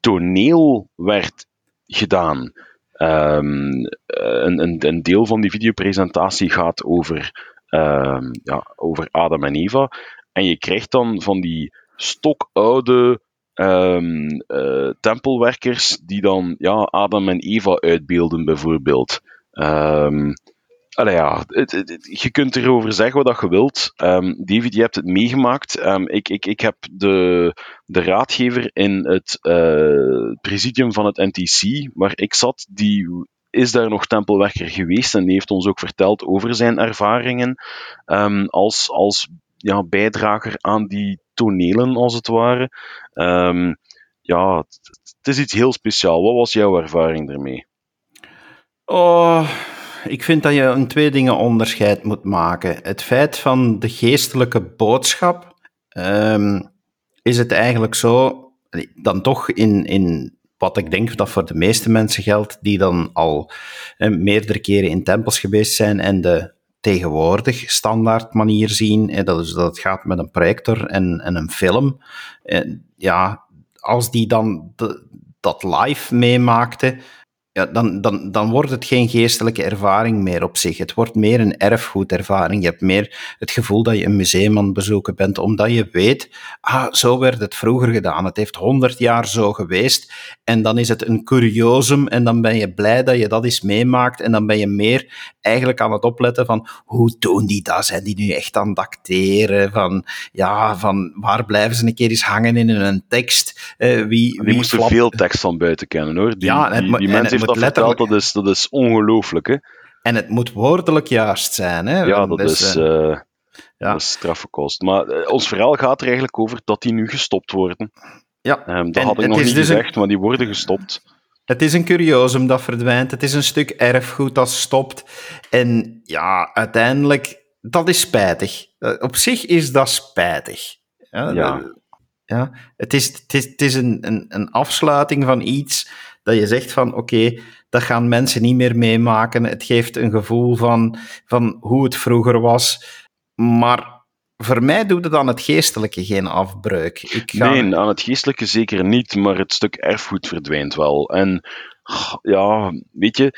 toneel werd gedaan. Um, een, een, een, deel van die videopresentatie gaat over, um, ja, over Adam en Eva. En je krijgt dan van die stokoude um, tempelwerkers die dan ja, Adam en Eva uitbeelden, bijvoorbeeld. Allee, je kunt erover zeggen wat je wilt. Um, David, je hebt het meegemaakt. Um, ik, ik, ik heb de, de raadgever in het uh, presidium van het NTC, waar ik zat, die is daar nog tempelwerker geweest en die heeft ons ook verteld over zijn ervaringen um, als, als ja, bijdrager aan die tonelen, als het ware. ja, het is iets heel speciaals. Wat was jouw ervaring ermee? Oh, ik vind dat je een twee dingen onderscheid moet maken. Het feit van de geestelijke boodschap, um, is het eigenlijk zo, dan toch in, in wat ik denk dat voor de meeste mensen geldt, die dan al meerdere keren in tempels geweest zijn en de tegenwoordig standaard manier zien, dat, is, dat het gaat met een projector en, en een film. En ja, als die dan dat live meemaakte, ja, dan, dan, dan wordt het geen geestelijke ervaring meer op zich. Het wordt meer een erfgoedervaring. Je hebt meer het gevoel dat je een museum aan het bezoeken bent, omdat je weet, ah, zo werd het vroeger gedaan. Het heeft honderd jaar zo geweest. En dan is het een curiosum en dan ben je blij dat je dat eens meemaakt. En dan ben je meer eigenlijk aan het opletten van, hoe doen die dat? Zijn die nu echt aan het acteren? Van, ja, van waar blijven ze een keer eens hangen in een tekst? Uh, wie, die wie moesten veel tekst van buiten kennen, hoor. Die, ja, die, die mensen dat verteld, dat is, dat is ongelooflijk. Hè? En het moet woordelijk juist zijn. Hè? Ja, dat, dus, is, uh, ja. dat is straffe kost. Maar uh, ons verhaal gaat er eigenlijk over dat die nu gestopt worden. Ja. Um, dat en, had ik nog niet dus gezegd, een... maar die worden gestopt. Het is een curiosum dat verdwijnt. Het is een stuk erfgoed dat stopt. En ja, uiteindelijk, dat is spijtig. Op zich is dat spijtig. Ja. ja. ja. Het is, het is, het is een, een, een afsluiting van iets dat je zegt van oké, dat gaan mensen niet meer meemaken. Het geeft een gevoel van, van hoe het vroeger was. Maar voor mij doet het dan het geestelijke geen afbreuk. Ik ga... Nee, aan het geestelijke zeker niet, maar het stuk erfgoed verdwijnt wel. En ja, weet je,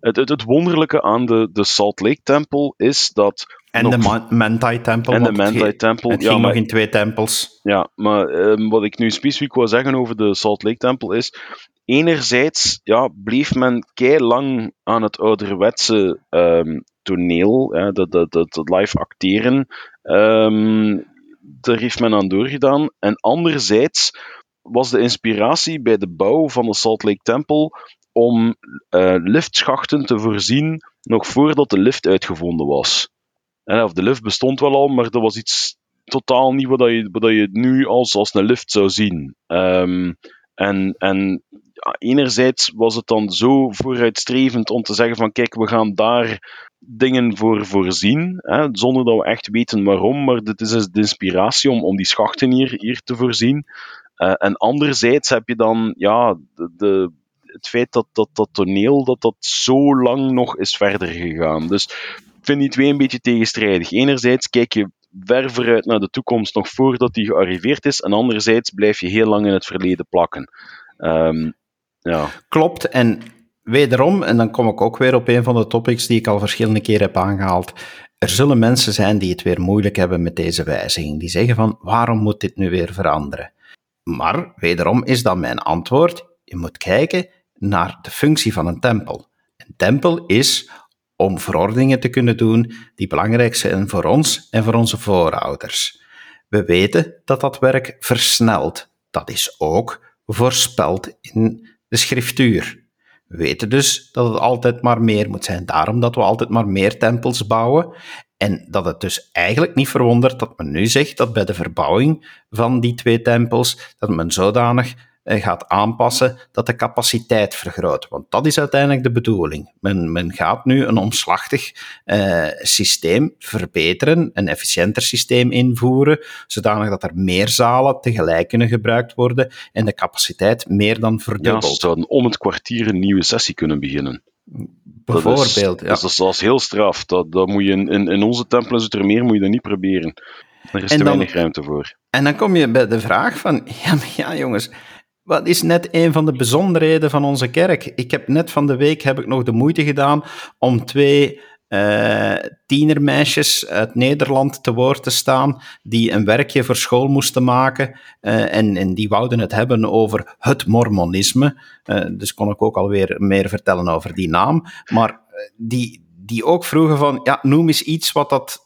het, het, het wonderlijke aan de, de Salt Lake Tempel is dat en de Manti-tempel. En de Manti-tempel. Het, ging nog in twee tempels. Ja, maar um, wat ik nu specifiek wil zeggen over de Salt Lake-tempel is... Enerzijds ja, bleef men kei lang aan het ouderwetse um, toneel, hè, dat, dat, dat, dat, live acteren, um, daar heeft men aan doorgedaan. En anderzijds was de inspiratie bij de bouw van de Salt Lake Temple om uh, liftschachten te voorzien nog voordat de lift uitgevonden was. Of de lift bestond wel al, maar dat was iets totaal niet wat je, wat je nu als, als een lift zou zien. Um, en en enerzijds was het dan zo vooruitstrevend om te zeggen van kijk, we gaan daar dingen voor voorzien, hè, zonder dat we echt weten waarom, maar dit is dus de inspiratie om, om die schachten hier, hier te voorzien. Uh, en anderzijds heb je dan ja, de het feit dat, dat dat toneel dat dat zo lang nog is verder gegaan. Dus vind die twee een beetje tegenstrijdig. Enerzijds kijk je ver vooruit naar de toekomst, nog voordat die gearriveerd is, en anderzijds blijf je heel lang in het verleden plakken. Um, ja. Klopt, en wederom, en dan kom ik ook weer op een van de topics die ik al verschillende keren heb aangehaald. Er zullen mensen zijn die het weer moeilijk hebben met deze wijziging. Die zeggen van, waarom moet dit nu weer veranderen? Maar, wederom is dan mijn antwoord, je moet kijken naar de functie van een tempel. Een tempel is om verordeningen te kunnen doen die belangrijk zijn voor ons en voor onze voorouders. We weten dat dat werk versnelt. Dat is ook voorspeld in de schriftuur. We weten dus dat het altijd maar meer moet zijn. Daarom dat we altijd maar meer tempels bouwen. En dat het dus eigenlijk niet verwondert dat men nu zegt dat bij de verbouwing van die twee tempels, dat men zodanig gaat aanpassen, dat de capaciteit vergroot. Want dat is uiteindelijk de bedoeling. Men, men gaat nu een omslachtig uh, systeem verbeteren, een efficiënter systeem invoeren, zodanig dat er meer zalen tegelijk kunnen gebruikt worden en de capaciteit meer dan verdubbelt. Ja, zouden om het kwartier een nieuwe sessie kunnen beginnen. Bijvoorbeeld, dat is, ja. dat, is, heel straf. Dat, dat moet je in, in, onze tempelen zit er meer, moet je dat niet proberen. Er is te weinig ruimte voor. En dan kom je bij de vraag van, ja, maar ja jongens, wat is net een van de bijzonderheden van onze kerk? Ik heb net van de week heb ik nog de moeite gedaan om twee uh, tienermeisjes uit Nederland te woord te staan, die een werkje voor school moesten maken. Uh, en, en die wouden het hebben over het mormonisme. Uh, dus kon ik ook alweer meer vertellen over die naam. Maar die, die ook vroegen van, ja, noem eens iets wat dat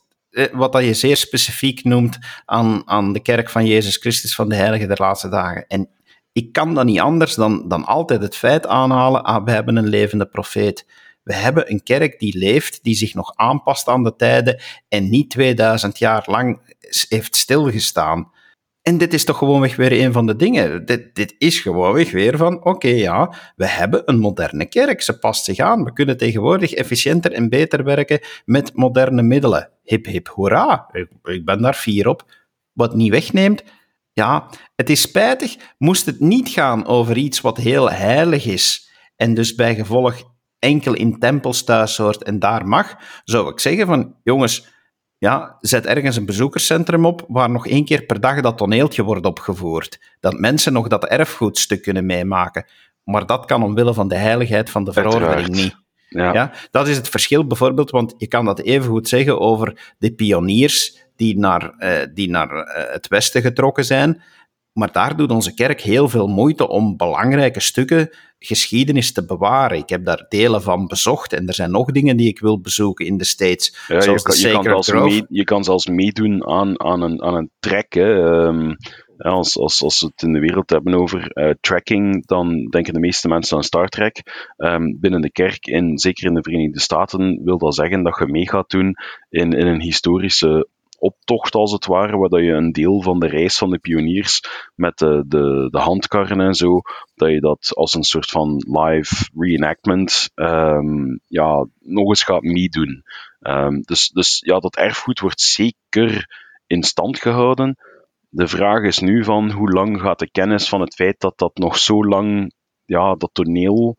wat dat je zeer specifiek noemt aan, aan de kerk van Jezus Christus van de Heilige der Laatste Dagen. En ik kan dat niet anders dan, dan altijd het feit aanhalen, ah, we hebben een levende profeet. We hebben een kerk die leeft, die zich nog aanpast aan de tijden en niet 2000 jaar lang heeft stilgestaan. En dit is toch gewoonweg weer een van de dingen. Dit, dit is gewoonweg weer van, oké ja, we hebben een moderne kerk, ze past zich aan. We kunnen tegenwoordig efficiënter en beter werken met moderne middelen. Hip hip hoera, ik, ik ben daar fier op. Wat niet wegneemt, ja, het is spijtig, moest het niet gaan over iets wat heel heilig is en dus bij gevolg enkel in tempels thuis hoort en daar mag, zou ik zeggen van, jongens, ja, zet ergens een bezoekerscentrum op waar nog één keer per dag dat toneeltje wordt opgevoerd. Dat mensen nog dat erfgoedstuk kunnen meemaken. Maar dat kan omwille van de heiligheid van de verordening niet. Ja. ja. dat is het verschil bijvoorbeeld, want je kan dat even goed zeggen over de pioniers die naar, uh, die naar uh, het westen getrokken zijn. Maar daar doet onze kerk heel veel moeite om belangrijke stukken geschiedenis te bewaren. Ik heb daar delen van bezocht en er zijn nog dingen die ik wil bezoeken in de States. Ja, zoals je, kan, je, kan zelfs mee, je kan zelfs meedoen aan, aan, een, aan een trek. Um, als, als, als we het in de wereld hebben over uh, tracking, dan denken de meeste mensen aan Star Trek. Um, binnen de kerk, en zeker in de Verenigde Staten, wil dat zeggen dat je mee gaat doen in, in een historische optocht, als het ware, waar je een deel van de reis van de pioniers met de, de, de handkarren en zo, dat je dat als een soort van live reenactment um, ja, nog eens gaat meedoen. Um, dus, dus ja, dat erfgoed wordt zeker in stand gehouden. De vraag is nu van hoe lang gaat de kennis van het feit dat dat nog zo lang, ja, dat toneel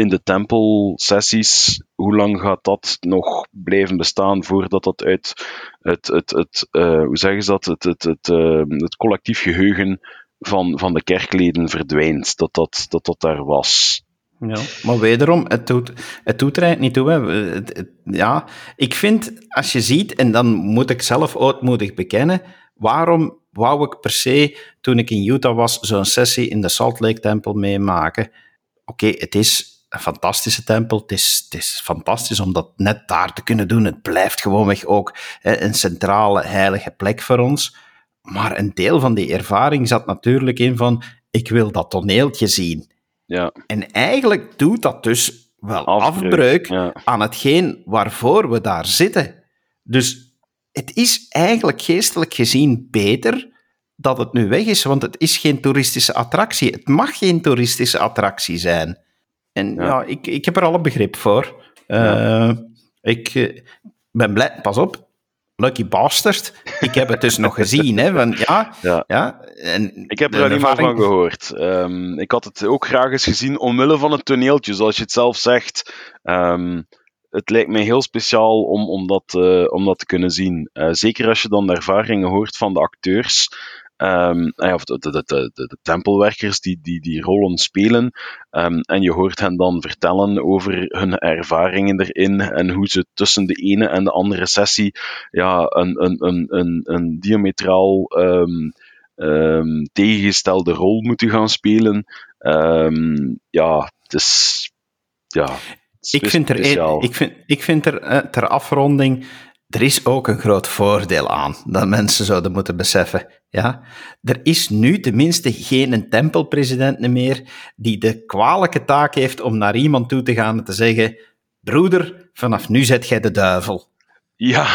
in de tempelsessies, hoe lang gaat dat nog blijven bestaan voordat dat uit het, het, het uh, hoe zeggen ze dat, het, het, het, uh, het collectief geheugen van, van de kerkleden verdwijnt, dat dat, dat, dat daar was. Ja, maar wederom, het doet, het doet er eigenlijk niet toe. Hè. ja, ik vind, als je ziet, en dan moet ik zelf ootmoedig bekennen, waarom wou ik per se, toen ik in Utah was, zo'n sessie in de Salt Lake Tempel meemaken? Oké, het is een fantastische tempel. Het is, het is fantastisch om dat net daar te kunnen doen. Het blijft gewoonweg ook een centrale heilige plek voor ons. Maar een deel van die ervaring zat natuurlijk in van, ik wil dat toneeltje zien. Ja. En eigenlijk doet dat dus wel afbreuk, aan hetgeen waarvoor we daar zitten. Dus het is eigenlijk geestelijk gezien beter dat het nu weg is, want het is geen toeristische attractie. Het mag geen toeristische attractie zijn. En ja, ik, ik heb er alle begrip voor. Uh, ik eh, ben blij, pas op, Lucky Bastard. Ik heb het dus nog gezien. Hè, van, ja, ja. ja en ik heb er niet meer van gehoord. Um, ik had het ook graag eens gezien omwille van het toneeltje, zoals je het zelf zegt. Um, het lijkt mij heel speciaal om, om, dat, uh, om dat te kunnen zien. Uh, zeker als je dan de ervaringen hoort van de acteurs. Um, of de, de, de, de, tempelwerkers die, die die rollen spelen. Um, en je hoort hen dan vertellen over hun ervaringen erin en hoe ze tussen de ene en de andere sessie ja, een, een, een, een, een diametraal um, um, tegengestelde rol moeten gaan spelen. Ja, het is. Ja, ik vind, er, ik, vind, ik vind er uh, ter afronding er is ook een groot voordeel aan dat mensen zouden moeten beseffen. Ja? Er is nu tenminste geen tempelpresident meer die de kwalijke taak heeft om naar iemand toe te gaan en te zeggen: Broeder, vanaf nu zet jij de duivel. Ja,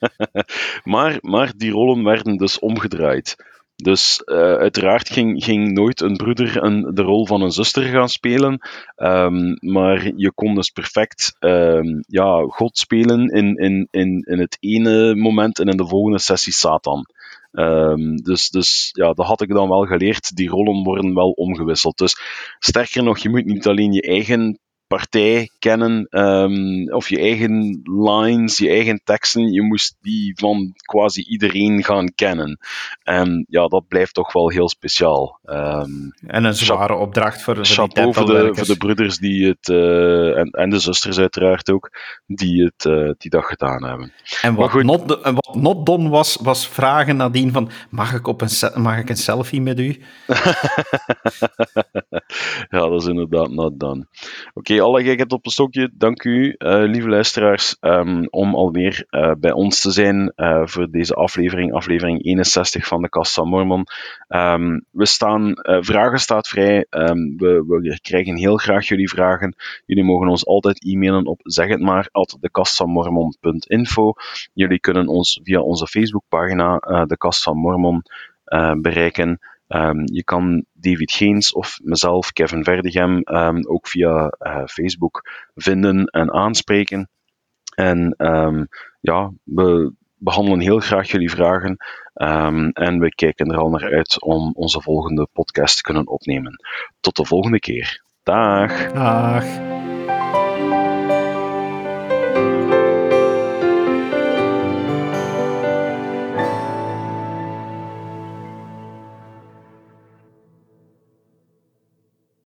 maar, maar die rollen werden dus omgedraaid. Dus uh, uiteraard ging, ging nooit een broeder een, de rol van een zuster gaan spelen, um, maar je kon dus perfect um, ja, God spelen in, in, in, in het ene moment en in de volgende sessie Satan. Um, dus, dus ja, dat had ik dan wel geleerd. Die rollen worden wel omgewisseld. Dus sterker nog, je moet niet alleen je eigen partij kennen, um, of je eigen lines, je eigen teksten, je moest die van quasi iedereen gaan kennen. En ja, dat blijft toch wel heel speciaal. Um, en een zware opdracht voor, voor chapeau voor de, voor de broeders die het, uh, en, en de zusters uiteraard ook, die het uh, die dat gedaan hebben. En wat, goed, not, wat not done was, was vragen nadien van, mag ik, op een, mag ik een selfie met u? ja, dat is inderdaad not done. Oké, okay, alle gekheid op een stokje. Dank u, uh, lieve luisteraars, um, om alweer uh, bij ons te zijn uh, voor deze aflevering, aflevering 61 van de Kast van Mormon. Um, we staan, vragen staat vrij. Um, we, we, krijgen heel graag jullie vragen. Jullie mogen ons altijd e-mailen op zeg het maar at dekastvanmormon.info. Jullie kunnen ons via onze Facebookpagina De Kast van Mormon bereiken. Je kan David Geens of mezelf, Kevin Verdegem, um, ook via uh, Facebook vinden en aanspreken. En um, ja, we behandelen heel graag jullie vragen. en we kijken er al naar uit om onze volgende podcast te kunnen opnemen. Tot de volgende keer. Dag. Dag.